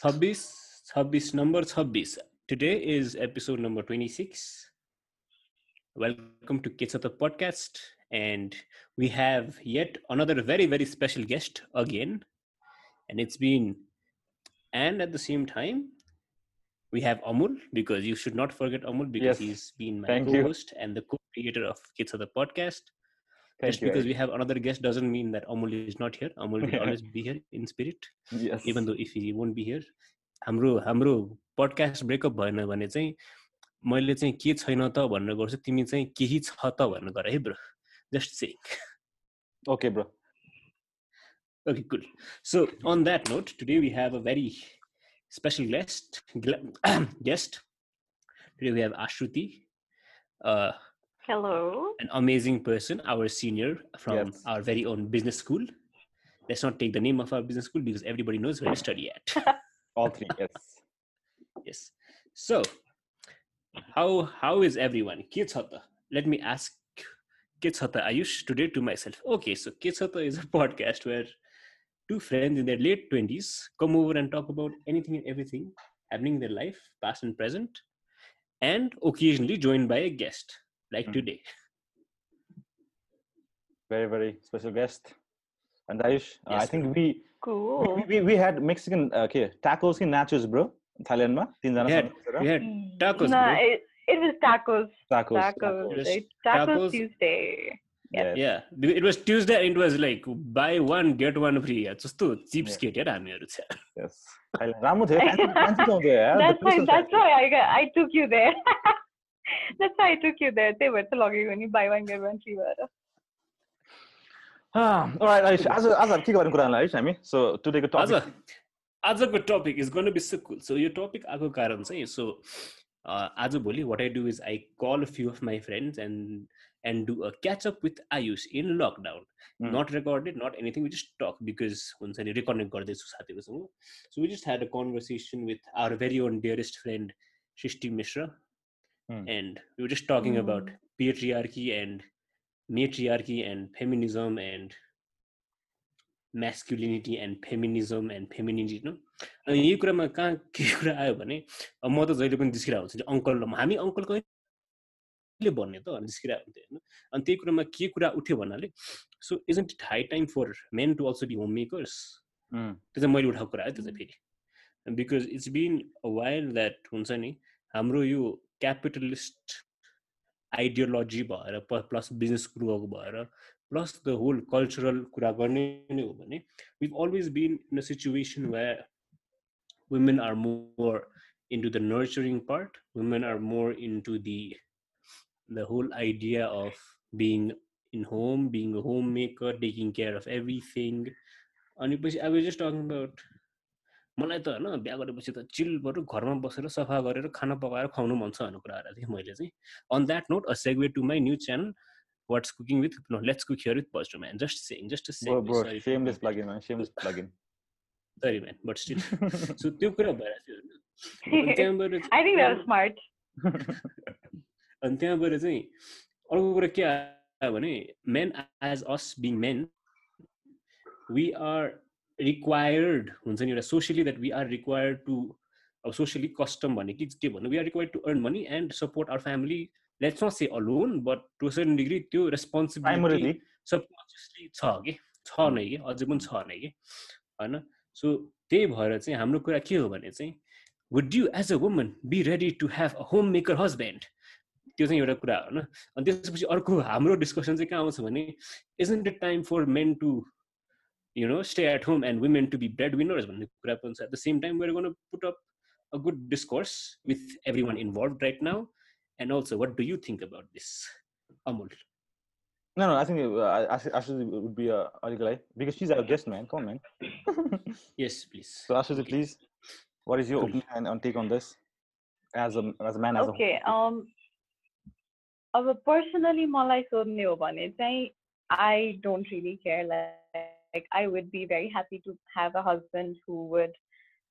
छब्बिस छब्बिस नम्बर छब्बिस Today is episode number 26. Welcome to Kids of the Podcast. And we have yet another very, very special guest again. And it's been, and at the same time, we have Amul because you should not forget Amul because Yes. he's been my Thank you. co-host and the co-creator of Kids of the Podcast. Thank Just you. because we have another guest doesn't mean that Amul is not here. Amul will Yeah. always be here in spirit. yes. Even though if he won't be here हाम्रो हाम्रो podcast breakup भएन भने चाहिँ मैले चाहिँ के छैन त भनेर गर्छु तिमी चाहिँ केही छ त भनेर गर है ब्रो जस्ट से Okay, bro. Okay good so on that note today we have a very special guest guest today we have Ashruti Hello. an amazing person, our senior from Yes. our very own business school. Let's not take the name of our business school because everybody knows where we study at. All three. Yes. Yes. So, how how is everyone? Kitsata. Let me ask Kitsata Ayush today to myself. Okay, so Kitsata is a podcast where two friends in their late twenties come over and talk about anything and everything happening in their life, past and present, and occasionally joined by a guest like Mhm. today. Very, very special guest. And Ayush, uh, I Yes, think we, Cool. we, we we had Mexican uh, okay tacos ki nachos, bro. Thailand ma तीनजना We had- सँग बसेर We had tacos, No, bro. it, it was tacos. tacos. Tacos. Yes, right? Tacos, tacos. Tuesday. Yes. Yeah, be- it was Tuesday. and It was like buy one get one free. जस्तो chips Yeah. Cat यार हामीहरू चाहिँ Yes. Thailand. राम्रो थियो fancy fancy ठाउँ थियो यार. The That's why. place was That's fancy. why I got, I took you there. That's why I took you there. They were logging buy one get one free vara. all right, Aish. As as ठीक बारे कुरा Aish हामी. So today को topic. Topic is going to be so cool. So your topic आको कारण चाहिँ so as आज भोलि what I do is I call a few of my friends and and do a catch up with Ayush in lockdown. Not recorded, not anything. We just talk because once I reconnect So we just had a conversation with our very own dearest friend Srishti Mishra, Mishra Hmm. And we just talking about Hmm. patriarchy and matriarchy and feminism and masculinity and feminism and femininity no अनि यही कुरामा कहाँ के कुरा आयो भने अब म त जहिले पनि जिस्किरहेको हुन्छु अङ्कल हामी अङ्कल कहिले भन्ने त अनि जिस्किरहेको हुन्थ्यो होइन अनि त्यही कुरामा के कुरा उठ्यो भन्नाले सो isn't it high time for men to also be home makers Mm. त्यो चाहिँ मैले उठाएको कुरा हो त्यो चाहिँ फेरि because it's bin a while that हुन्छ नि हाम्रो यो क्यापिटलिस्ट आइडियोलोजी भएर प्लस बिजनेस ग्रुप भएर प्लस द होल कल्चरल कुरा गर्ने नै हो भने we've always been in a situation where women are more into the nurturing part women are more into the the whole idea of being in home being a homemaker taking care of everything अनि पछि I was just talking about मलाई त होइन बिहा गरेपछि त चिलबाट घरमा बसेर सफा गरेर खाना पकाएर खुवाउनु मन छ भन्ने कुरा आएर थिएँ मैले चाहिँ on that note a segue to my news channel what's cooking with no let's cook here with positive man just saying just Bro, bro, shameless plug-in, man. Shameless plug-in. सरी म्यान बट स्टिल सो त्यो कुरा भइरहेको थियो अनि त्यहाँबाट I think that was smart. अनि त्यहाँबाट चाहिँ अर्को कुरा के आयो भने men as us being men we are required हुन्छ नि एउटा socially that we are required to अब सोसियली कस्टम भने कि के भन्नु? We are required to earn money and support our family let's not say alone but to certain degree त्यो responsibility subconsciously छ कि? छ नै कि? अझै पनि छ नै कि? होइन? सो त्यही भएर चाहिँ हाम्रो कुरा के हो भने चाहिँ would you as a woman be ready to have a home maker husband त्यो चाहिँ एउटा कुरा हो होइन? अनि त्यसपछि अर्को हाम्रो डिस्कसन चाहिँ कहाँ आउँछ भने isn't it time for men to you know stay at home and women to be bread winners भन्ने कुरा पनि छ at the same time where gone put up a good discourse with every one involve right now and also what do you think about this Amul No, no, I think uh, I, I should- Ashuti would be uh, Arigalai because she's our guest, man. Come on, man. Yes, please. so, Ashuti, please, what is your Cool. opinion and on take on this as a as a man as Okay. Um, अब personally मलाई सोध्ने हो भने चाहिँ I don't really care like I would be very happy to have a husband who would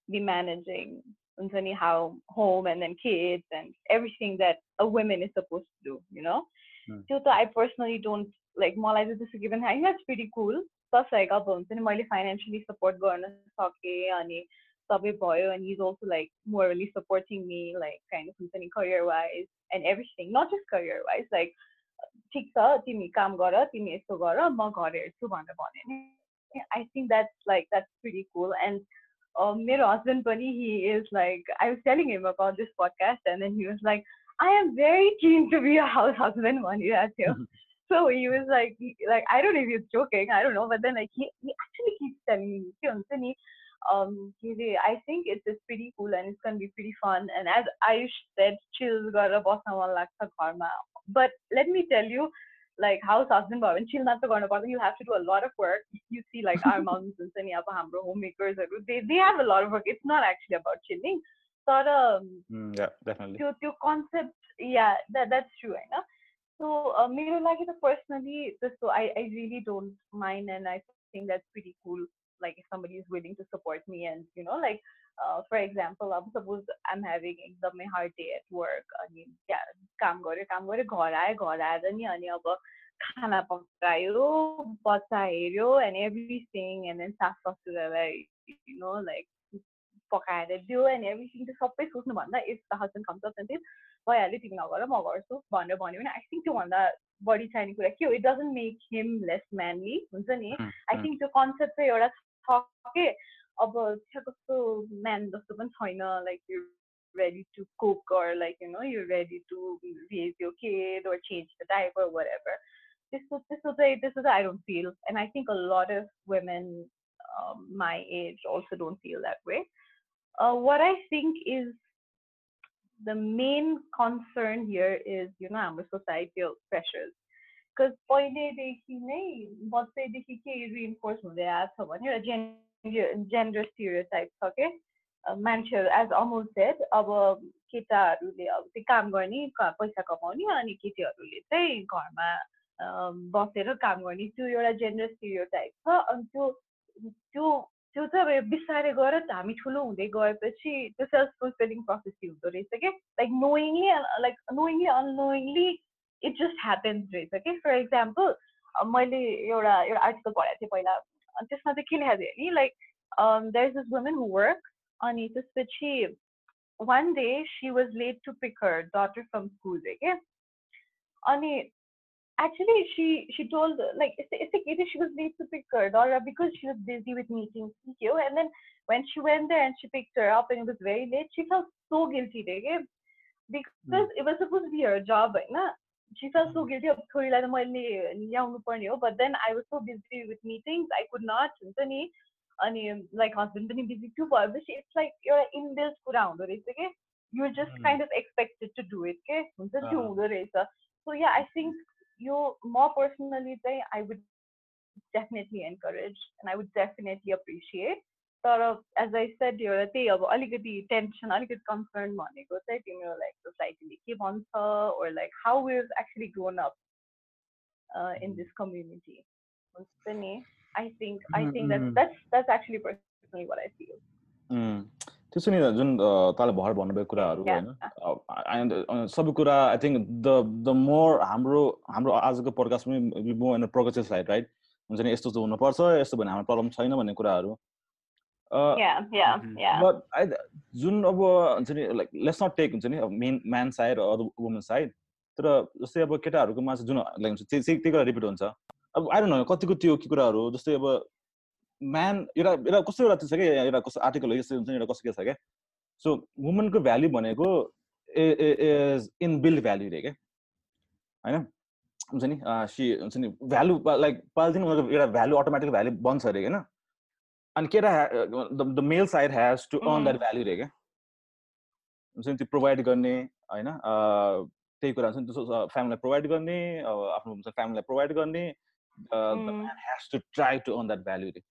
be managing हुन्छ नि how home and then kids and everything that a women is suppose to do you know Hmm. त्यो त I personally don't like मलाई चाहिँ त्यस्तो के पनि आई that's very कुल प्लस लाइक अब हुन्छ नि मैले फाइनेन्सियली सपोर्ट गर्न सकेँ अनि सबै भयो and he's also like morally supporting me like kind of हुन्छ नि career wise and everything not just career wise like ठिक छ तिमी काम गर तिमी यस्तो गर म घर हेर्छु भनेर भने नि I think that's like that's pretty cool. And um, my husband Bunny, he is like I was telling him about this podcast, and then he was like, I am very keen to be a house husband one year at you. So he was like, he, like I don't know if he's joking, I don't know, but then like he, he actually keeps telling me, um, I think it's, just pretty cool and it's gonna be pretty fun. And as I said, chills got a bossa lagta karma. But let me tell you, like house husband bhavan she'll not go on you have to do a lot of work. You see like our moms and sani appa hamro homemakers they they have a lot of work. It's not actually about chilling. Sort of mm, yeah definitely. to, to concept yeah that, that's true i know so uh, me like personally so I, I really don't mind and i think that's pretty cool like if somebody is willing to support me and you know like uh, for example अब suppose I'm having एकदमै hard day at work अनि त्यहाँ काम गऱ्यो काम गऱ्यो घर आयो घर आएर नि अनि अब खाना पकायो बच्चा हेऱ्यो and everything and then साफ ससुरालाई you know like पकाएर दियो and everything त्यो सबै सोच्नुभन्दा husband comes up and says भइहाल्यो तिमी नगर म गर्छु भनेर भन्यो भने आई थिङ्क त्योभन्दा बढी चाहिने कुरा के हो it doesn't make him less manly हुन्छ नि आई. थिङ्क त्यो कन्सेप्ट चाहिँ एउटा छ के अब त्यहाँ कस्तो म्यान जस्तो पनि छैन like you ready to cook or like you know you're ready to raise your kid or change the diaper or whatever this was this was a this is I don't feel and I think a lot of women um, my age also don't feel that way uh, what I think is the main concern here is you know our societal pressures because पहिलेदेखि नै बच्चैदेखि के reinforce हुँदै आएको छ भने एउटा gender stereotype छ के मान्छेहरू एज अमुल सेड अब केटाहरूले अब त्यो काम गर्ने पैसा कमाउने अनि केटीहरूले चाहिँ घरमा बसेर काम गर्ने। त्यो एउटा जेन्डर स्टिरियोटाइप छ अनि त्यो त्यो त्यो चाहिँ अब बिस्तारै गएर हामी ठुलो हुँदै गएपछि त्यो सेल्फ फुलफिलिङ प्रोसेस हुँदो रहेछ कि like knowingly like knowingly unknowingly it just happens रहेछ कि फर इक्जाम्पल मैले एउटा एउटा आर्टिकल पढाएको थिएँ पहिला। त्यसमा चाहिँ के लेखाएको थियो नि like there is this women who work अनि त्यसपछि one day she was late to pick her daughter from school रे के अनि actually she she told like it's, it's okay that she was late to pick her daughter because she was busy with meetings you and then when she went there and she picked her up and it was very late she felt so guilty okay? because it was supposed to be her job right na? she felt so guilty of छोरीलाई त मैले ल्याउनु पर्ने हो but then I was so busy with meetings I could not हुन्छ नि अनि like husband पनि busy too भएपछि it's like एउटा inbuilt कुरा हुँदो रहेछ के you're just Mm. kind of expected to do it के हुन्छ नि त्यो अँ। हुँदो रहेछ so yeah I think you more personally say I would definitely encourage and I would definitely appreciate तर एज आई सेड एउटा त्यही अब अलिकति टेन्सन अलिकति कन्सर्न भनेको चाहिँ तिम्रो लाइक सोसाइटीले के भन्छ or like how is actually grown up in this community हुन्छ नि? I think I think Mhm. That's that's actually personally what I feel त्यसो नि जुन तपाईँले भर्खर भन्नुभएको कुराहरू. होइन सबै कुरा I think the the more हाम्रो हाम्रो आजको पडकास्ट पनि मो इन प्रोग्रेसिभ साइड राइट हुन्छ नि? यस्तो हुनुपर्छ यस्तो भने हाम्रो प्रब्लम छैन भन्ने कुराहरू। या या. या बट आई जुन अब हुन्छ नि लाइक लेट्स नट टेक हुन्छ नि मेन म्यान साइड अर वुमन साइड तर जस्तै अब केटाहरूकोमा चाहिँ जुन लाइक हुन्छ त्यही त्यही कुरा रिपिट हुन्छ। अब आई डोन्ट नो कतिको त्यो के कुराहरू जस्तै अब म्यान एउटा एउटा कस्तो एउटा त्यो छ क्या एउटा कस्तो आर्टिकल यस्तो हुन्छ नि एउटा कस्तो के छ क्या सो वुमनको भ्याल्यु भनेको इज इन बिल्ड भ्याल्यु रे क्या होइन? हुन्छ नि सी हुन्छ नि भ्यालु लाइक पालिदिनु उनीहरूको एउटा भ्यालु अटोमेटिक भ्यालु बन्छ अरे होइन? अनि केटा the male side has to earn that value रे क्या हुन्छ नि त्यो प्रोभाइड गर्ने होइन अ, त्यही कुरा हुन्छ नि त्यो फ्यामिलीलाई प्रोभाइड गर्ने अब आफ्नो हुन्छ फ्यामिलीलाई प्रोभाइड गर्ने has to try to earn that value रे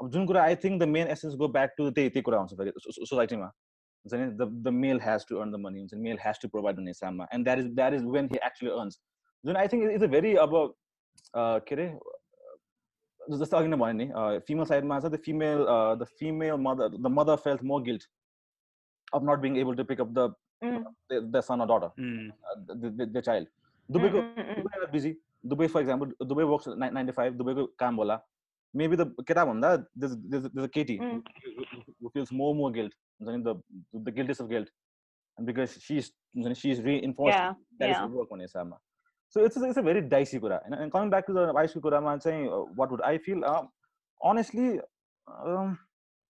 अब जुन कुरा I think the main essence go back to त्यही त्यही कुरा आउँछ फेरि सोसाइटीमा हुन्छ नि the the male has to earn the money हुन्छ मेल हेज टु प्रोभाइड भन्ने हिसाबमा and that is that is when he actually earns Jun I think is a very अब अ, के अरे जस्तो अघि नै भने नि फिमेल साइडमा छ the female the female mother the mother फेल्थ more guilt of not being able to pick up the Mm. The sun or daughter Mm. The child दुबईको Mm, mm, mm, mm. Dubai busy दुबई for example Dubai work ninety five दुबईको काम होला maybe त केटा भन्दा केटी Mm. who feels more more guilt हुन्छ नि the the guiltiness of guilt and because she's हुन्छ नि she is reinforced Yeah, that is yeah. work भन्ने हिसाबमा so it's it's a very dicey कुरा होइन and coming back to the वाइफको कुरामा चाहिँ what would I feel honestly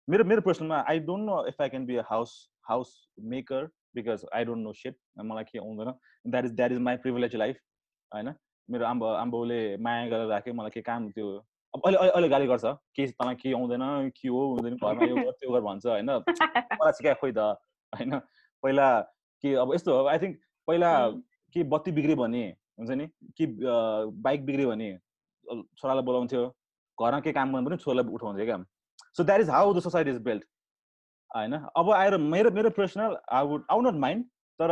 मेरो मेरो पर्सनमा I don't know if I can be a house house maker because I don't know set मलाई के आउँदैन that is that is my privilege life होइन मेरो आम्बा आम्बाउले माया गरेर राख्यो मलाई के काम त्यो अब अहिले अहिले अहिले गाली गर्छ के तँलाई के आउँदैन के हो हुँदैन घरमा यो गर त्यो गर भन्छ होइन मलाई सिकाए खोइ त होइन पहिला के अब यस्तो हो आई थिङ्क पहिला. के बत्ती बिग्रियो भने हुन्छ नि? कि बाइक बिग्रियो भने छोरालाई बोलाउँथ्यो घरमा के काम गर्नु पनि छोरालाई उठाउँथ्यो क्या। So that is how the society is build होइन? अब आएर मेरो मेरो personal I would I not mind तर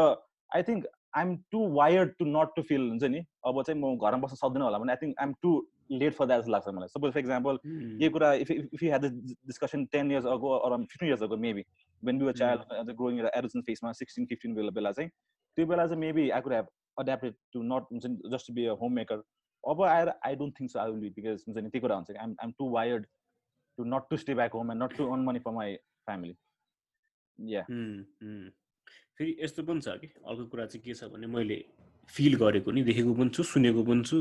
I think I'm too wired to not to feel हुन्छ नि? अब चाहिँ म घरमा बस्न सक्दिनँ होला भने I think I'm too late for that जस्तो लाग्छ मलाई। Suppose for example Hmm. यही कुरा if if you had this discussion ten years ago around fifteen years ago maybe when you child growing adolescence फेसमा sixteen fifteen बेला बेला चाहिँ त्यो बेला चाहिँ maybe I could have adapted to not हुन्छ नि just be a home maker अब आएर I don't think so I will be because हुन्छ नि त्यो कुरा हुन्छ I'm I'm too wired to not to stay back home and not to earn money for my family yeah. फेरि यस्तो पनि छ कि अर्को कुरा चाहिँ के छ भने मैले फिल गरेको नि देखेको पनि छु सुनेको पनि छु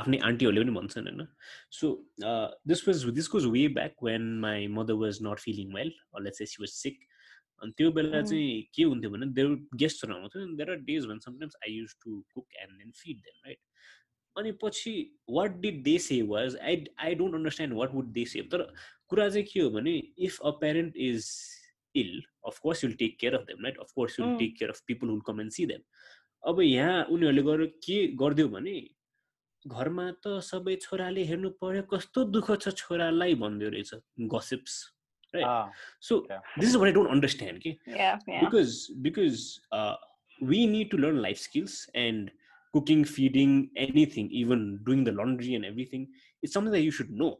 आफ्नै आन्टीहरूले पनि भन्छन् होइन? So this was this goes way back when my mother was not feeling well let's see was sick अनि त्यो बेला. चाहिँ के हुन्थ्यो भने देयर गेस्टहरू आउँथ्यो देयर आर डेज भन sometimes I use to cook and then feed them right अनि पछि what did they say was I I don't understand what would they say तर कुरा चाहिँ के हो भने if a parent is you'll take care of them, right? Of course you'll Mm. take care of people who'll come and see them. अब यहाँ उनीहरूले गएर के गरिदियो भने घरमा त सबै छोराले हेर्नु पर्यो कस्तो दुःख छ छोरालाई भनिदियो रहेछ gossips right ah, so yeah. this is what i don't understand okay yeah, yeah. because because uh, we need to learn life skills and cooking feeding anything even doing the laundry and everything it's something that you should know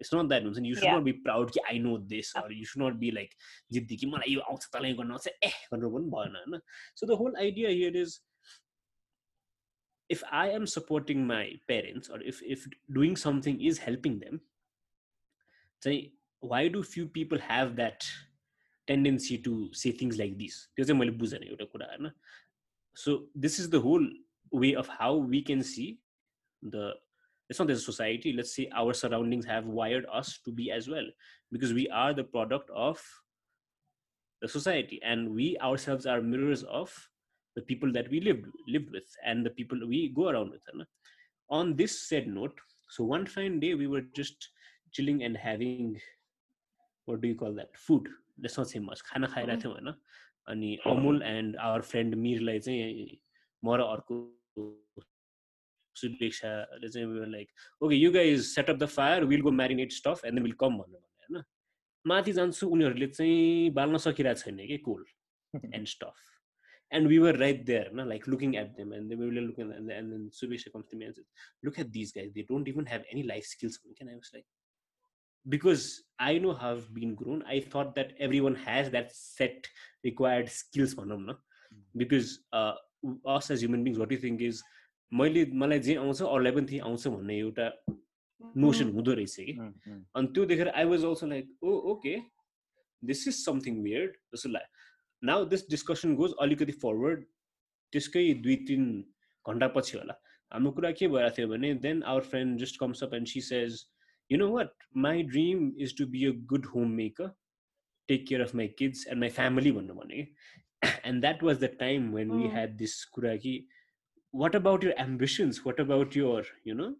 it's not that and you should yeah. not be proud i know this uh. or you should not be like eh, so the whole idea here is if i am supporting my parents or if if doing something is helping them say why do few people have that tendency to say things like this? So this is the whole way of how we can see the it's not just society let's say our surroundings have wired us to be as well because we are the product of the society and we ourselves are mirrors of the people that we lived lived with and the people we go around with on this said note so one fine day we were just chilling and having what do call that food त्यसमा चाहिँ much खाना खाइरहेको थियौँ होइन। अनि Amul and our friend मिरलाई चाहिँ म र अर्को सुदीक्षाले चाहिँ like okay you guys set up the fire will go marinate stuff and will come भनेर भने होइन। माथि जान्छु उनीहरूले चाहिँ बाल्न सकिरहेको छैन कि coal and stuff and we were right there होइन like looking at them and looking and comes to me look at this guys they don't even have any life skills भन्यो क्या I like because I know how I've been grown I thought that everyone has that set required skills no? because uh, us as human beings what we think is मैले मलाई जे आउँछ अरूलाई पनि त्यही आउँछ भन्ने एउटा नोसन Mm. हुँदो रहेछ कि। अनि त्यो देखेर I was also like oh okay this is something weird जस्तो लाग्यो नाउ दिस डिस्कसन गोज अलिकति फरवर्ड त्यसकै दुई तिन घन्टा पछि होला। हाम्रो कुरा के भइरहेको थियो भने then our friend just comes up and she says you know what? My dream is to be a good homemaker, take care of my kids and my family. And that was the time when mm. we had this kuraki. What about your ambitions? What about your, you know,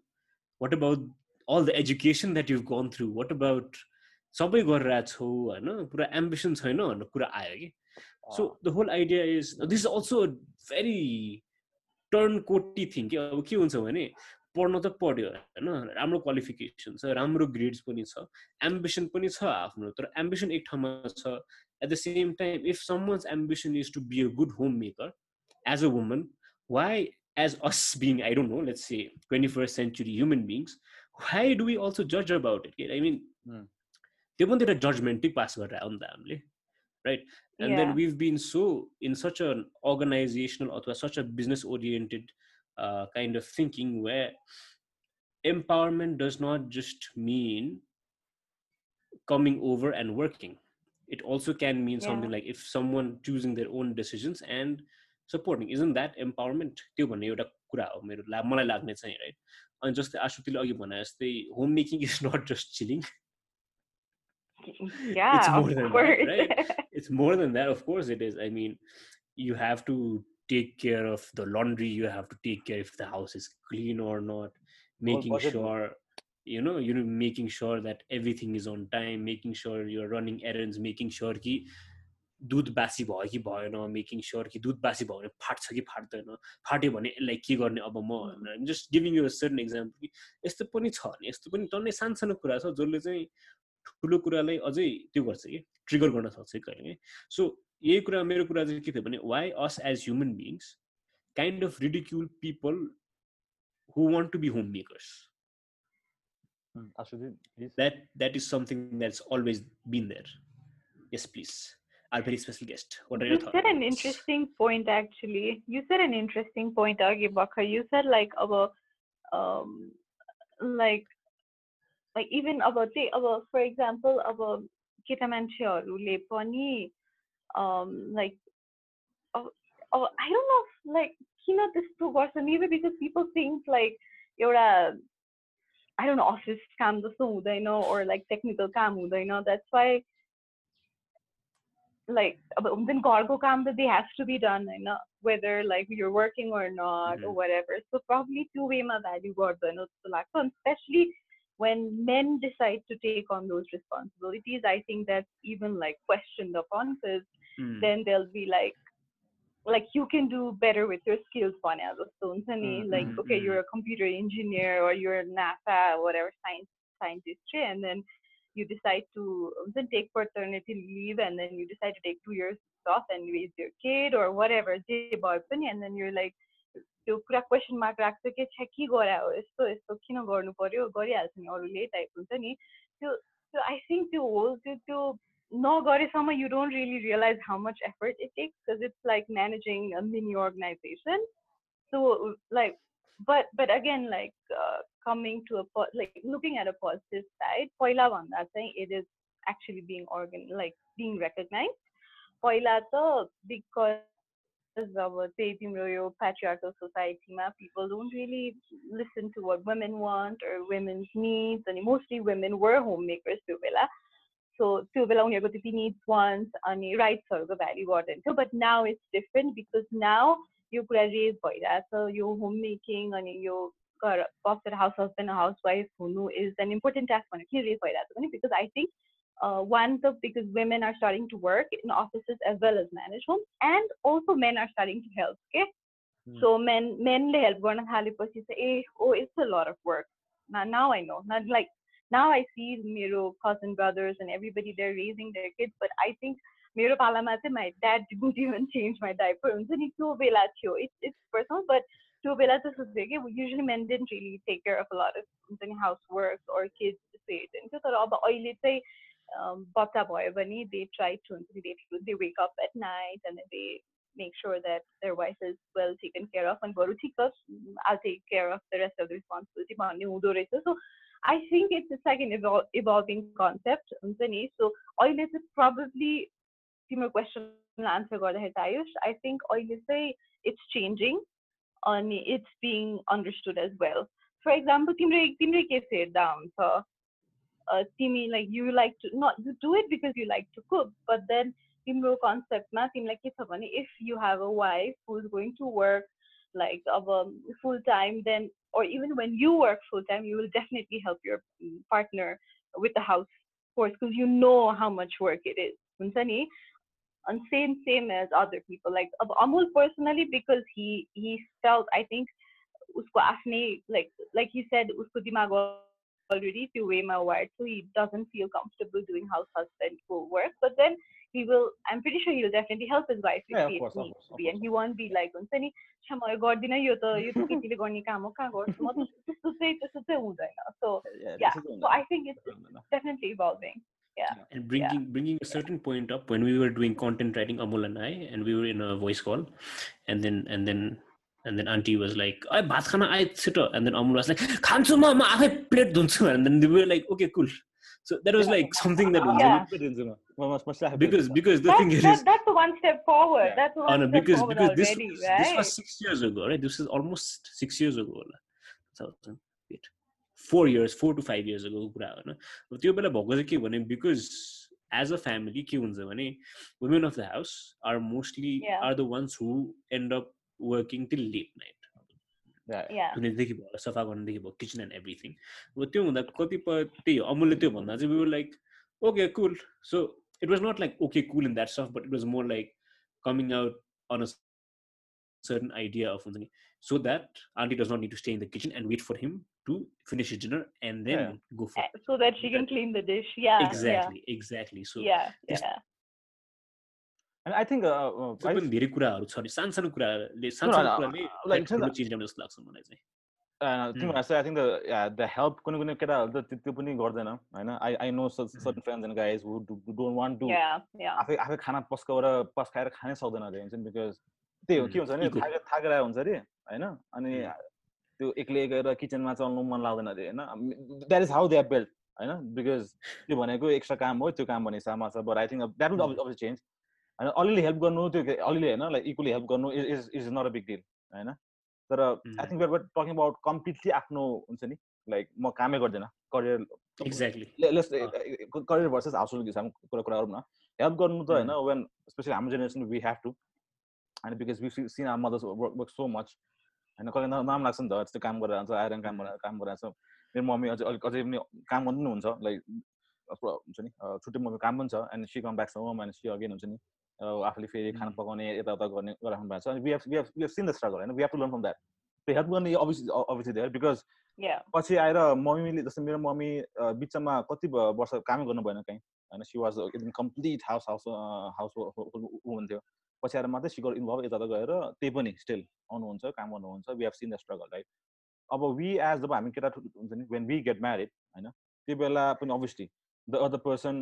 what about all the education that you've gone through? What about सबै गरिरहेको छौ होइन पुरा ambition छैन भन्ने कुरा आयो कि so the whole idea is this is also very turn कोटी थिङ कि अब के हुन्छ भने पढ्न त पढ्यो होइन राम्रो क्वालिफिकेसन छ राम्रो ग्रेड्स पनि छ एम्बिसन पनि छ आफ्नो तर एम्बिसन एक ठाउँमा छ। At the same time if someone's ambition is to be a good home maker as a woman why as us being I don't know let's say twenty first century human beings why do we also जज about it I mean त्यो पनि एउटा जजमेन्टै पास गरेर आयो नि त हामीले right and then we've been so in such a organisational अथवा such a business oriented uh, kind of thinking where empowerment does not just mean coming over and working it also can mean something Yeah. like if someone choosing their own decisions and supporting isn't that empowerment त्यो भन्ने एउटा कुरा हो मेरो ला- मलाई लाग्ने चाहिँ right अनि जस्तै आशुतिले अघि भने जस्तै home making is not just chilling yeah, more of than that, course. right? it's more than that of course it is i mean you have to take care of the laundry you have to take care if the house is clean or not making sure you know you know making sure that everything is on time making sure you're running errands making sure कि दुध बासी भयो कि भएन making sure कि दुध बासी भयो भने फाट्छ कि फाट्दैन फाट्यो भने यसलाई के गर्ने अब म just giving you certain example कि यस्तो पनि छ भने यस्तो पनि टन्नै सानो सानो कुरा छ जसले चाहिँ ठुलो कुरालाई अझै त्यो गर्छ कि ट्रिगर गर्न सक्छ कि कहिले काहीँ सो यही कुरा मेरो कुरा चाहिँ के थियो भने why us as human beings kind of ridicule people who want to be home makers Hmm, that that is something that's always been there yes please our very special guest what are your You thoughts said an interesting point actually. You said an interesting point, Agi Bakar. You said like about um like like even about the about for example about केटा मान्छेहरूले पनि um like oh, oh, I don't know if, like किन त्यस्तो गर्छ maybe because people think like एउटा I don't know office काम जस्तो हुँदैन or like technical काम हुँदैन that's why like अब हुन्छ नि घरको काम त they have to be done होइन whether like you're working or not or Mhm. whatever so probably two wayमा value गर्दैन जस्तो लाग्छ and especially when men decide to take on those responsibilities I think that's even like questioned upon because Hmm. then they'll be like like you can do better with your skills भने जस्तो हुन्छ नि Mm, like mm, okay mm. you're a computer engineer or you're a NASA whatever science scientist right? and then you decide to हुन्छ नि, take paternity leave and then you decide to take two years off and raise your kid or whatever जे भए पनि and then you're like त्यो कुरा question mark राख्छ कि छ्या के गरा हो यस्तो यस्तो किन गर्नु पर्यो गरिहाल्छ नि अरूले टाइप हुन्छ नि त्यो त्यो आई थिङ्क त्यो होल त्यो त्यो नगरेसम्म you don't really realise how much effort it takes because it's like managing a mini organisation so like but but again like uh, coming to a po- like looking at a positive side पहिला भन्दा चाहिँ it is actually being organ like being recognized पहिला त because अब त्यही तिम्रो यो patriarchal societyमा people don't really listen to what women want or women's needs अनि mostly women were homemakers त्यो बेला so Tiruvalonga Agotippi needs once, ani right Sarga Valley warden. But now it's different because now you could raise that. So your homemaking and your foster house husband or housewife is an important task on because I think uh, one because women are starting to work in offices as well as manage homes and also men are starting to help. Okay. Hmm. So men men help one thalepachi say, oh, it's a lot of work. Now I know. Not like now I see मेरो cousin brothers and everybody they're raising their kids but I think मेरो पालामा चाहिँ my dad didn't even change my diaper हुन्छ नि त्यो बेला थियो it's it's personal but त्यो बेला त्यस्तो थियो कि usually men didn't really take care of a lot of हुन्छ नि housework or kids त्यस्तो हेर्दैन थियो तर अब अहिले चाहिँ um, बच्चा भयो भने they try to हुन्छ नि they, they wake up at night and then they make sure that their wife is well taken care of and बरु ठिक छ I'll take care of the rest of the responsibility भन्ने हुँदो रहेछ so I think it's, it's like an evol- evolving concept हुन्छ नि so अहिले चाहिँ probably तिम्रो क्वेसनलाई आन्सर गर्दाखेरि चाहिँ आयुष आई थिङ्क अहिले चाहिँ इट्स चेन्जिङ अनि it's being understood as well for example तिम्रो तिम्रै केस हेर्दा हुन्छ uh, तिमी like you like to nut you do it because you like to cook but then तिम्रो कन्सेप्टमा तिमीलाई के छ भने if you have a wife who is going to work like of um, full time then or even when you work full time you will definitely help your mm, partner with the house course because you know how much work it is हुन्छ नि and same same as other people like of Amul personally because he he felt I think उसको आफ्नै like like he said उसको दिमाग already त्यो वेमा wired so he doesn't feel comfortable doing house husband work but then he will I'm pretty sure he'll definitely help his wife if Yeah, of he course, of needs course, to of be and he won't be like हुन्छ नि छ्या म यो गर्दिनँ यो त यो त केटीले गर्ने काम हो कहाँ गर्छु म त त्यस्तो चाहिँ त्यस्तो चाहिँ हुँदैन so Yeah, yeah this is so I think it's, it's definitely evolving yeah and bringing bringing a certain point up when we were doing content writing amul and i and we were in a voice call and then and then and then aunty was like ए भात खान आए छिटो and then Amul was like खान्छु म म आफै plate धुन्छु and then we like okay cool so that was like something that हुन्छ because because the thing is that's one step forward that's one because because this this was 6 years ago right? This is almost 6 years ago होला 2008 4 years 4 to 5 years ago कुरा हो हैन त्यो बेला भएको चाहिँ के भने because as a family हुन्छ भने women of the house are mostly yeah. are the ones who end up working till late night Yeah. Yeah. धुनेदेखि भयो सफा गर्नेदेखि भयो किचन एन्ड एभ्रिथिङ अब त्यो हुँदा कतिपय त्यही हो अमुलले त्यो भन्दा चाहिँ we like okay cool so it was not like okay cool in that stuff but it was more like coming out on a certain idea of हुन्छ नि so that auntie does not need to stay in the kitchen and wait for him to finish his dinner and then Yeah. go for Uh, So that she can clean the dish. Yeah. exactly exactly so Yeah. Yeah. I think पनि धेरै कुराहरू छ सानसानो कुराले सानो कुराले change ल्याउने जस्तो लाग्छ मलाई चाहिँ तिम्रो हाँस आई थिङ्क द हेल्प कुनै कुनै केटाहरू त त्यो पनि गर्दैन होइन I I know certain friends and guys who don't want to आफै आफै खाना पस्काएर पस्काएर खानै सक्दैन अरे हुन्छन् बिकज त्यही हो के हुन्छ भने थाकेर थाकेर हुन्छ अरे होइन अनि त्यो एक्लै गएर किचनमा चल्नु मन लाग्दैन अरे होइन that is how they are built होइन बिकज त्यो भनेको एक्स्ट्रा काम हो त्यो काम भने हिसाबमा छ but I think that will also change होइन अलिअलि हेल्प गर्नु त्यो अलिअलि होइन लाइक इक्वली हेल्प गर्नु is is not a big deal होइन? तर I think we're talking about completely आफ्नो हुन्छ नि लाइक म कामै गर्दैन career exactly career versus household हिसाबमा कुरा कुरा गरौँ न। हेल्प गर्नु त होइन वेन स्पेसली हाम्रो जेनेरेसन वी हेभ टु होइन because we seen are mothers work work so much होइन कहिले नाम लाग्छ नि त त्यस्तो काम गरेर जान्छ आएर काम गरेर काम गरेर जान्छ मेरो मम्मी अझै अलिक अझै पनि काम गर्नु पनि हुन्छ लाइक हुन्छ नि छुट्टै मम्मी काम पनि छ and she come back home and she again हुन्छ नि आफूले फेरि खाना. पकाउने यताउता गर्ने गरिराख्नु भएको छ। अनि होइन? बिकज. पछि आएर मम्मीले जस्तो मेरो मम्मी बिचमा कति वर्ष कामै गर्नु भएन कहीँ होइन? सी वाज एकदम कम्प्लिट हाउस हाउस हाउस हुन्थ्यो पछि आएर मात्रै सिकर इन्भल्भ यता गएर त्यही पनि स्टिल आउनुहुन्छ काम गर्नुहुन्छ। We have seen the struggle right अब वी एज जब हामी केटा हुन्छ नि वेन वी गेट म्यारिड होइन? त्यो बेला पनि obviously the other person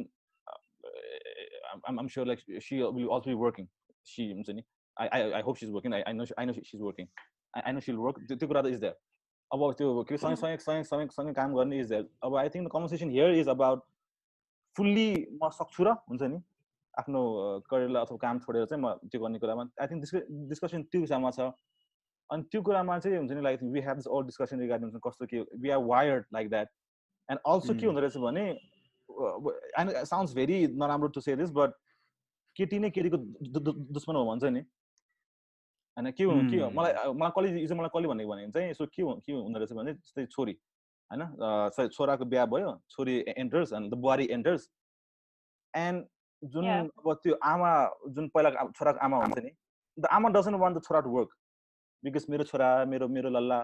I'm sure like she will also be working she हुन्छ नि I I I hope she is working I I know I know she is working I know she'll work त्यो कुरा त is that अब त्यो के सँगै सँगै सँगै सँगै सँगै काम गर्ने इज द्याट अब I think the conversation here is about fully म सक्छु र हुन्छ नि? आफ्नो करियरलाई अथवा काम छोडेर चाहिँ म त्यो गर्ने कुरामा। आई थिङ्क डिस्कसन त्यो हिसाबमा छ। अनि त्यो कुरामा चाहिँ हुन्छ नि like we have this all discussion regarding कस्तो के we are wired like that and also के. हुँदो रहेछ भने एन्ड साउन्ड्स भेरी नराम्रो टु से दिस बट केटी नै केटीको दुश्मन हो भन्छ नि। होइन के हुनु के हो- Hmm. मलाई मलाई कसले हिजो मलाई कसले भनेको भने चाहिँ यसो के के हुँदो रहेछ भने जस्तै छोरी। होइन छोराको बिहा भयो छोरी एन्टर्स एन्ड द बुहारी एन्टर्स एन्ड जुन. अब त्यो आमा जुन पहिला अब छोराको आमा हुन्छ नि द आमा डजन्ट वान्ट द छोरा टु वर्क बिकज मेरो छोरा मेरो मेरो लल्ला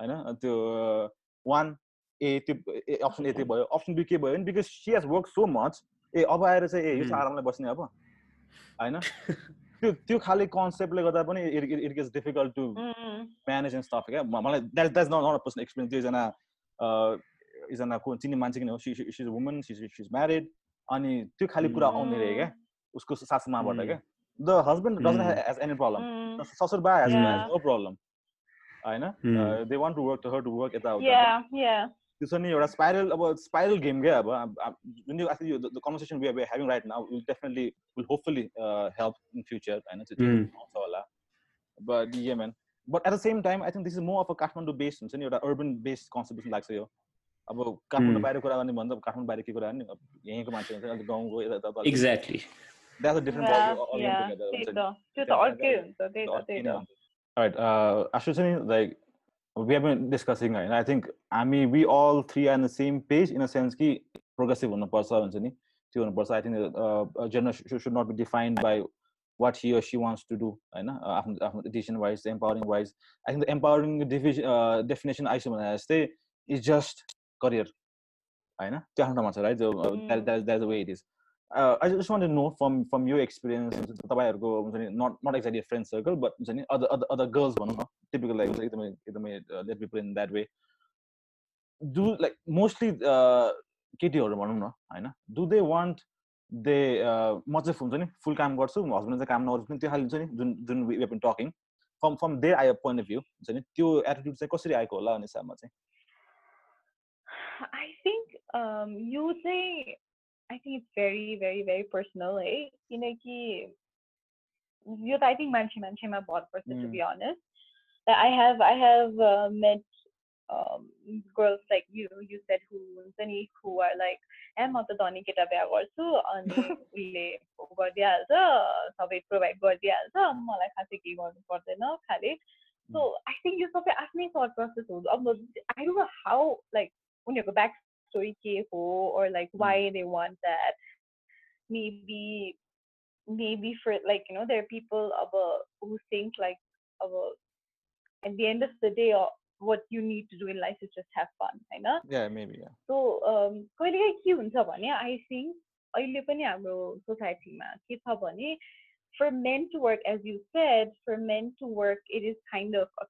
होइन त्यो वान ए त्यो अप्सन ए त्यो भयो अप्सन बी के भयो भने because she has work so much ए अब आएर चाहिँ ए यो चाहिँ. आरामले बस्ने अब होइन त्यो त्यो खाले कन्सेप्टले गर्दा पनि it gets difficult to. Manage and stuff क्या मलाई that that's not not person experience एकजना एकजना को चिन्ने मान्छे किन हो she is woman she is married अनि त्यो खालि कुरा आउने रहे क्या उसको सासूमाबाट. क्या the husband doesn't Mm. Has any problem. ससुर बा हेज. नो प्रब्लम होइन. They want to work to her to work यता. त्यो छ नि एउटा स्पाइरल अब स्पाइरल गेम क्या अब जुन यो यो the conversation we are having right now will definitely will hopefully help in future होइन त्यो Mm. आउँछ होला। But yeah man but at the same time I think this is more of a Kathmandu based हुन्छ नि एउटा urban based concept जस्तो लाग्छ यो। अब काठमाडौँ Mm. बाहिर कुरा गर्ने भन्दा काठमाडौँ बाहिर के कुरा गर्ने? अब यहीँको मान्छे हुन्छ अलिक गाउँको यता एक्ज्याक्टली त्यो Alright, uh, Chani, like we have been discussing होइन आई थिङ्क हामी we all three are the same page in the sense कि प्रोग्रेसिभ हुनुपर्छ भन्छ नि त्यो हुनुपर्छ I think gender should not be defined by what he she wants to do होइन आफ्नो आफ्नो decision wise empowering wise I think the empowering डिफिस definition आइसो भने जस्तै इज जस्ट करियर होइन त्यो आफ्नो ठाउँमा छ right that is the way it is I just want know from from yo experience तपाईँहरूको हुन्छ नि not not exactly friend circle but हुन्छ अदर अदर गर्ल्स भनौँ न टिपिकल लाइक एकदमै एकदमै let people in that way do like mostly केटीहरू भनौँ न होइन? डु दे वान्ट दे म चाहिँ हुन्छ नि? फुल काम गर्छु हस्बेन्ड चाहिँ काम नगर्छु पनि त्यो खालि हुन्छ नि? जुन जुन weapon talking from from there I point of view हुन्छ नि? त्यो एटिट्युड चाहिँ कसरी आएको होला भन्ने हिसाबमा चाहिँ? आई थिङ्क यो चाहिँ I think it's very, very, very personal, eh? किनकि यो त I think मान्छे मान्छेमा भर पर्छ to Mm. be honest. I have I have uh, met um, girls like you, you said who हुन्छ नि who are like ए म त धनी केटा बिहा गर्छु अनि उसले गरिदिइहाल्छ सबै प्रोभाइड गरिदिइहाल्छ मलाई खासै केही गर्नु पर्दैन खालि सो आई थिङ्क यो सबै आफ्नै थट प्रोसेस हो अब आई डोन्ट नो हाउ लाइक उनीहरूको ब्याक स्टोरी के हो or like why they want that maybe maybe for like you know there are people of a who think like of a at the end of the day uh, what you need to do in life is just have fun होइन yeah maybe yeah सो कहिलेकाहीँ के हुन्छ भने I think अहिले पनि हाम्रो सोसाइटीमा के छ भने for men to work as you said for men to work it is kind of a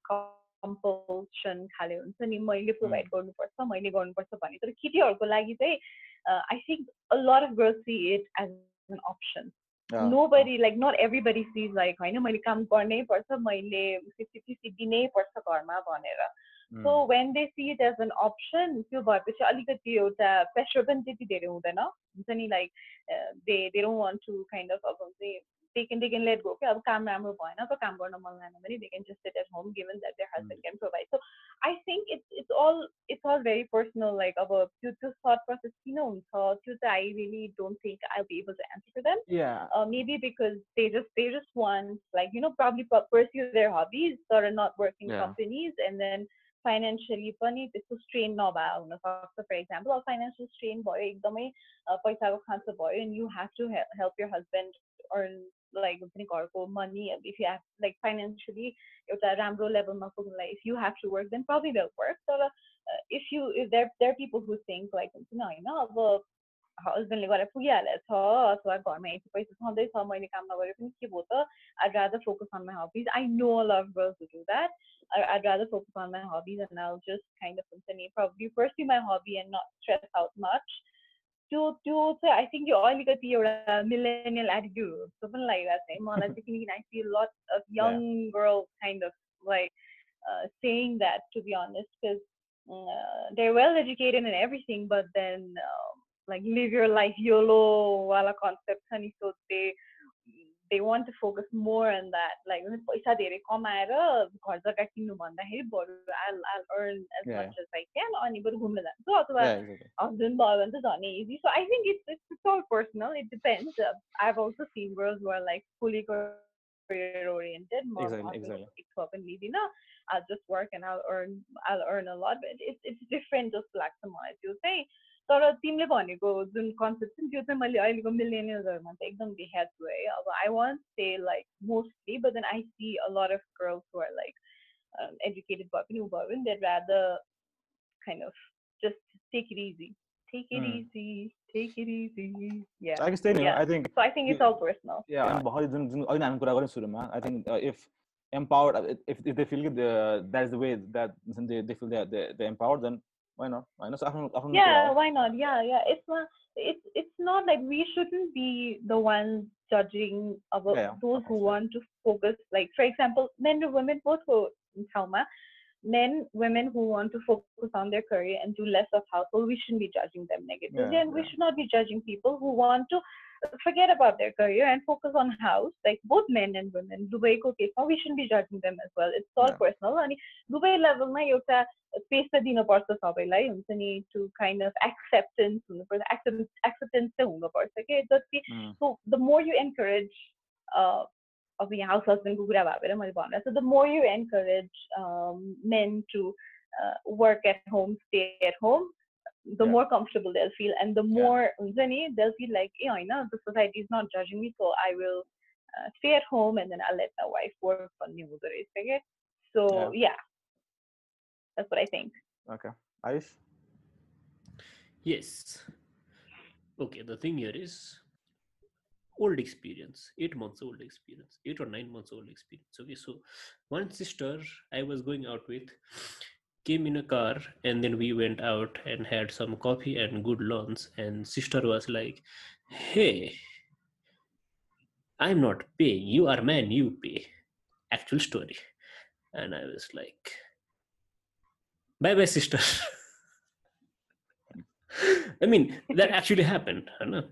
compulsion खाले हुन्छ नि मैले प्रोभाइड गर्नुपर्छ मैले गर्नुपर्छ भन्ने तर केटीहरूको लागि चाहिँ I think a lot of girls see it as an option yeah nobody like not everybody sees like होइन मैले काम गर्नै पर्छ मैले फिफ्टी फिफ्टी दिनै पर्छ घरमा भनेर Mm. So when they see it as an option त्यो भएपछि अलिकति एउटा प्रेसर पनि त्यति धेरै हुँदैन हुन्छ नि like they they don't want to kind of अब हुन्छ दे क्यान दे क्यान लेट गो क्या अब काम राम्रो भएन त काम गर्न मन लागेन भने दे can just sit at home given that there husband can provide so I think it's it's all it's all very personal like अब त्यो त्यो थट प्रोसेस किन हुन्छ त्यो चाहिँ I really don't think I be able to answer for them yeah uh, maybe because they just they just want like you know probably pu- pursue their hobbies that are not working Yeah. companies and then financially पनि त्यस्तो strain नभए हुनसक्छ for example अब financial strain भयो एकदमै uh, पैसाको खाँचो भयो and you have to he- help your husband earn like हुन्छ नि घरको money if you have like financially एउटा राम्रो लेभलमा पुग्नुलाई if you have to work then probably they'll work तर uh, if you if there there are people who think like हुन्छ नि होइन अब हस्बेन्डले गरेर पुगिहालेछ अथवा घरमा यति पैसा छँदैछ मैले काम नगरे पनि के भयो त I'd rather focus on my hobbies. I know a lot of girls who do that. I, I'd rather focus on my hobbies and I'll just kind of continue, probably pursue my hobby and not stress out much. त्यो त्यो चाहिँ I think यो अलिकति एउटा millennial attitude हो जस्तो पनि लागिरहेको छ है मलाई चाहिँ किनकि आई feel lot of young girl kind of like saying that to be honest because uh, they're well educated and everything but then uh, like live your life YOLO wala concept छ नि so they they want to focus more on that like पैसा धेरै कमाएर घर जग्गा किन्नु भन्दाखेरि बरु I'll I'll earn as Yeah. much as I can अनि बरु घुम्न जान्छु अथवा yeah exactly husband भयो भने चाहिँ झन् easy so I think it's it's, it's all personal it depends uh, I've also seen girls who are like fully career oriented म Exactly, husband exactly. को पिक पनि लिँदिनँ I'll just work and I'll earn I'll earn a lot but it's it's different जस्तो लाग्छ मलाई त्यो चाहिँ तर तिमीले भनेको जुन कन्सेप्ट छ नि त्यो चाहिँ मैले अहिलेको मिलेनियल्सहरूमा चाहिँ एकदम देखाएको छु है अब I want say like mostly but then I see a lot of girls who are like educated भए पनि ऊ भयो भने that rather kind of just take it easy. Take it Mm. easy. Take it easy. Yeah. I guess त्यही नै हो Yeah. I think So I think it's all personal. yeah अनि भर्खर जुन जुन अहिले हामी कुरा गऱ्यौँ सुरुमा I think uh, if empowered uh, if if they feel that the- that is the way that they they feel they they they're empowered then why not? Why not? Yeah why not? Yeah yeah. It's not it's it's not like we shouldn't be the ones judging about yeah, yeah. those who want to focus. Like for example men and women both go in trauma. Men women who want to focus on their career and do less of household we shouldn't be judging them negatively. Yeah, and we should not be judging people who want to forget about their career and focus on house. Like both men and women, दुवैको केसमा we shouldn't be judging them as well. It's all Yeah. personal. अनि दुवै लेभलमा एउटा space त दिनुपर्छ सबैलाई हुन्छ नि टु काइन्ड अफ एक्सेप्टेन्स हुनुपर्छ एक्सेप्टेन्स चाहिँ हुनुपर्छ कि जति Mm. So the more you encourage अब यहाँ हाउस हस्बेन्डको कुरा भएर मैले भनेर so the more you encourage main to work at home stay at home the yeah. more comfortable they'll feel and the more yeah. they'll feel like hey, I know the society is not judging me so I will uh, stay at home and then I'll let my wife work on new or okay? so yeah. yeah. that's what I think okay Ayush yes okay the thing here is old experience, eight months old experience, eight or nine months old experience. Okay, so one sister I was going out with, came in a car and then we went out and had some coffee and good lunch. And sister was like, Hey, I'm not paying. You are man, you pay. Actual story. And I was like, Bye bye, sister. I mean, that actually happened, होइन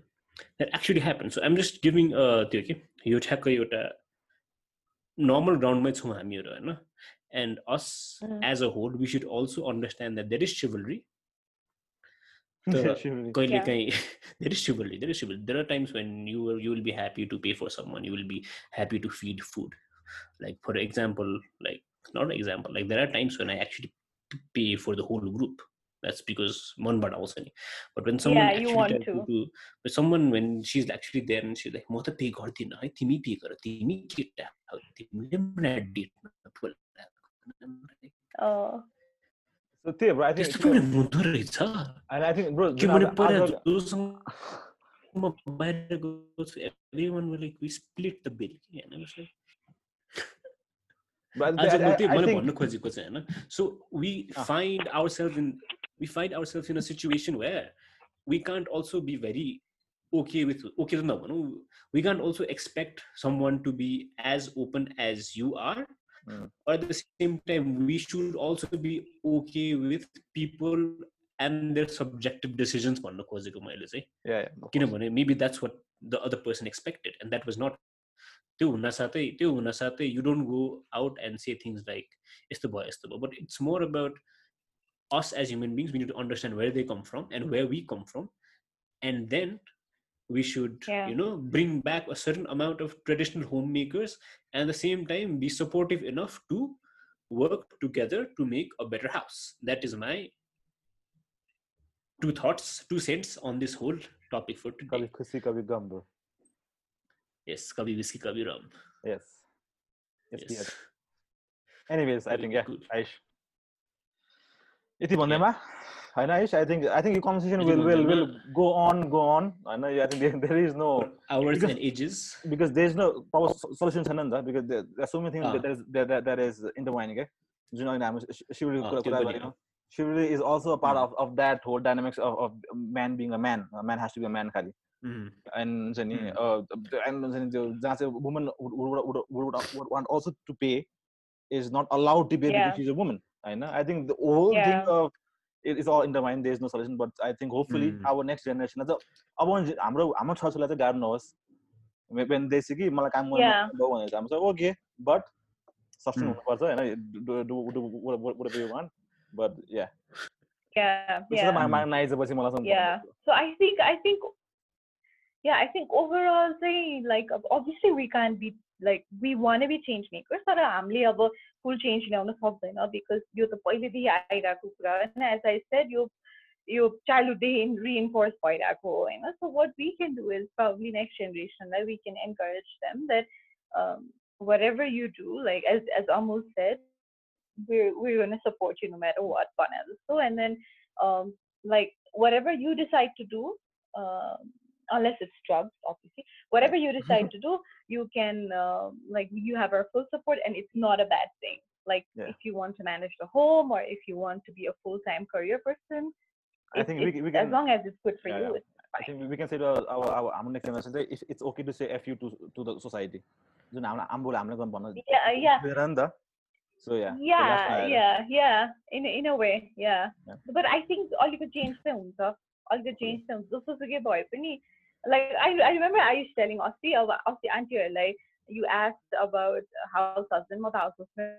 That actually happened. So I'm just giving uh त्यो के यो ठ्याक्क एउटा normal ग्राउन्डमै छौँ हामीहरू होइन and us mm. as a whole, we should also understand that there is chivalry. The, chivalry. Yeah. there is chivalry. There is chivalry. There are times when you will you will be happy to pay for someone. You will be happy to feed food. Like for example, like not an example. Like there are times when I actually pay for the whole group. That's because one but also. But when someone yeah, you want to. to. But someone when she's actually there and she's like, "Mota pay gardi na, timi pay karo, timi kita, timi mna date na twelve. So, त्यही bro, I think त्यस्तो पनि हुँदो रहेछ। And I think bro के भने पहिला जोसँग म बाहिर गएको छु every one like we split the bill but I- आज म त्यही मैले think- भन्न खोजेको चाहिँ होइन। So we. Find our self in we find our self in a situation where we can't also be very okay with okay त नभनौँ we can't also expect some one to be as open as you are Mm. at the same time we should also be okay with people and their subjective decisions भन्नु खोजेको मैले चाहिँ yeah, yeah, of course. किनभने maybe that's what the other person expected and that was not त्यो हुनसाथै त्यो हुनसाथै you don't go out and से things like यस्तो भयो यस्तो भयो but it's more about us as human beings we need to understand where they come from and where we come from and then we should Yeah. you know bring back a certain amount of traditional homemakers and at the same time be supportive enough to work together to make a better house that is my two thoughts two cents on this whole topic for today कभी खुसी कभी गम bro. yes kabhi whiskey kabhi rum Yes. Yes, yes yes. Anyways, I Very think yeah, good. Aish. यति भन्दैमा होइन आयुष आई think I think yo conversation Yati will will will भन्दैमा- गो अन गो अन होइन I think there is no For hours Because- and ages because there is no power solution छैन नि त because there so many uh. Things there is there is इन्टरमाइनिङ के जुन अहिले हामी शिवली अँ, कुरा त्यो कुरा पनि गरेनौँ हो। शिवली is also a part um. Of of that whole dynamics of of म्यान बिङ अ म्यान म्यान हेज टु बी अ म्यान खालि Mhm. एन्ड हुन्छ नि Hmm. uh, एन्ड हुन्छ नि त्यो जहाँ चाहिँ woman want also to pay is not allowed to पे Yeah. Because is a woman होइन I think the whole thing Yeah. Of it is all intertwined there is no solution but i think hopefully Hmm. our next generation अझ अब हाम्रो हाम्रो छोराछोरीलाई चाहिँ गाह्रो नहोस् when they say कि मलाई काम Yeah. गर्नु भनेर चाहिँ हाम्रो ओके बट सस्टेन Hmm. हुनुपर्छ होइन do do do whatever you want but yeah yeah, त्यसो yeah. त मा- माग्न आइसकेपछि मलाई चाहिँ Yeah. So I think I think yeah, I think overall say like ob- obviously we can't be like we want to be change makers तर हामीले अब full change ल्याउन सक्दैन because यो त पहिलेदेखि आइरहेको कुरा होइन as I said yo yo childhoodदेखि reinforce भइरहेको हो होइन so what we can do is probably next generation that we can encourage them that um, whatever you do like as as Amul said we're we're going to support you no matter what Panel. so and then um, like whatever you decide to do um, unless it's drugs obviously whatever you decide to do you can um, like you have our full support and it's not a bad thing like Yeah. if you want to manage the home or if you want to be a full-time career person I it's- think we- it's- we as can- long as it's good for Yeah, you yeah. it's I think we can say to our, our, our हाम्रो next generation चाहिँ if it's okay to say F you to to the society जुन हामीलाई आम्बोले हामीले गर्नु भन्नु Yeah, yeah. दिएर नि त so yeah so that's yeah why I- yeah yeah in a- in a way yeah Yeah. but i think अलिकति change चाहिँ हुन्छ अलिकति चेन्ज चाहिँ हुन्छ जस्तोसुकै भए पनि like I, I remember Ayush telling Aussie, Aussie auntie like you asked about house husband, house husband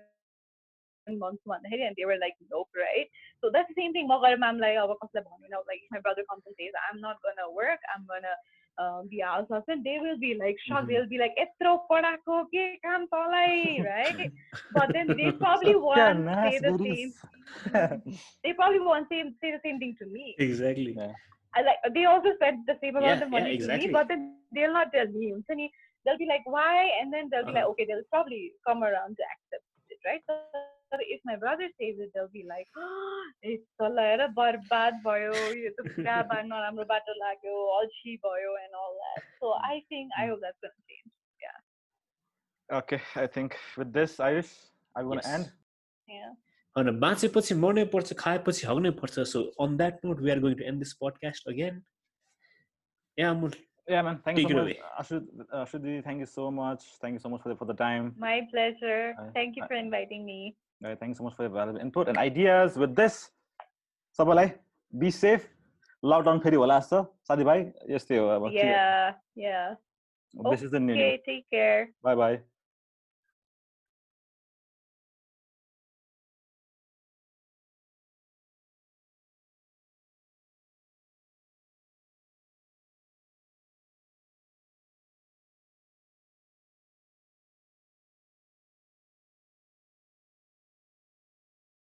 months one. And they were like nope right? So that's the same thing. I'm like you know like my brother comes and says i'm not gonna work. I'm gonna um, the house husband they will be like shocked. They'll be like etro padako ke kam tolai right? But then they probably won't yeah, nice, say the same they probably won't say, say the same thing to me. Exactly. Yeah. I like they also spend the same amount yeah, money yeah, exactly. to me, but then they'll not tell me. So they'll be like, why? And then they'll be uh-huh. like, okay, they'll probably come around to accept it, right? So, if my brother says it, they'll be like, ah, it's a barbad boyo, all she boy and all that. So I think I mm. hope that's gonna change. Yeah. Okay, I think with this, Ayush, I want to yes. end. Yeah. अनि बाँचेपछि मर्नै पर्छ खाएपछि हग्नै पर्छ so on that note we are going to end this podcast again या Amul yeah man thank you Take so it much Ashud, uh, Ashudi thank you so much thank you so much for the, for the time My pleasure. I- Thank you I- for inviting me. Uh, thank you so much for your valuable input and ideas with this सबैलाई be safe lockdown फेरि होला जस्तो साथीभाइ यस्तै हो अब Yeah, yeah. This is the new Okay, take care. By by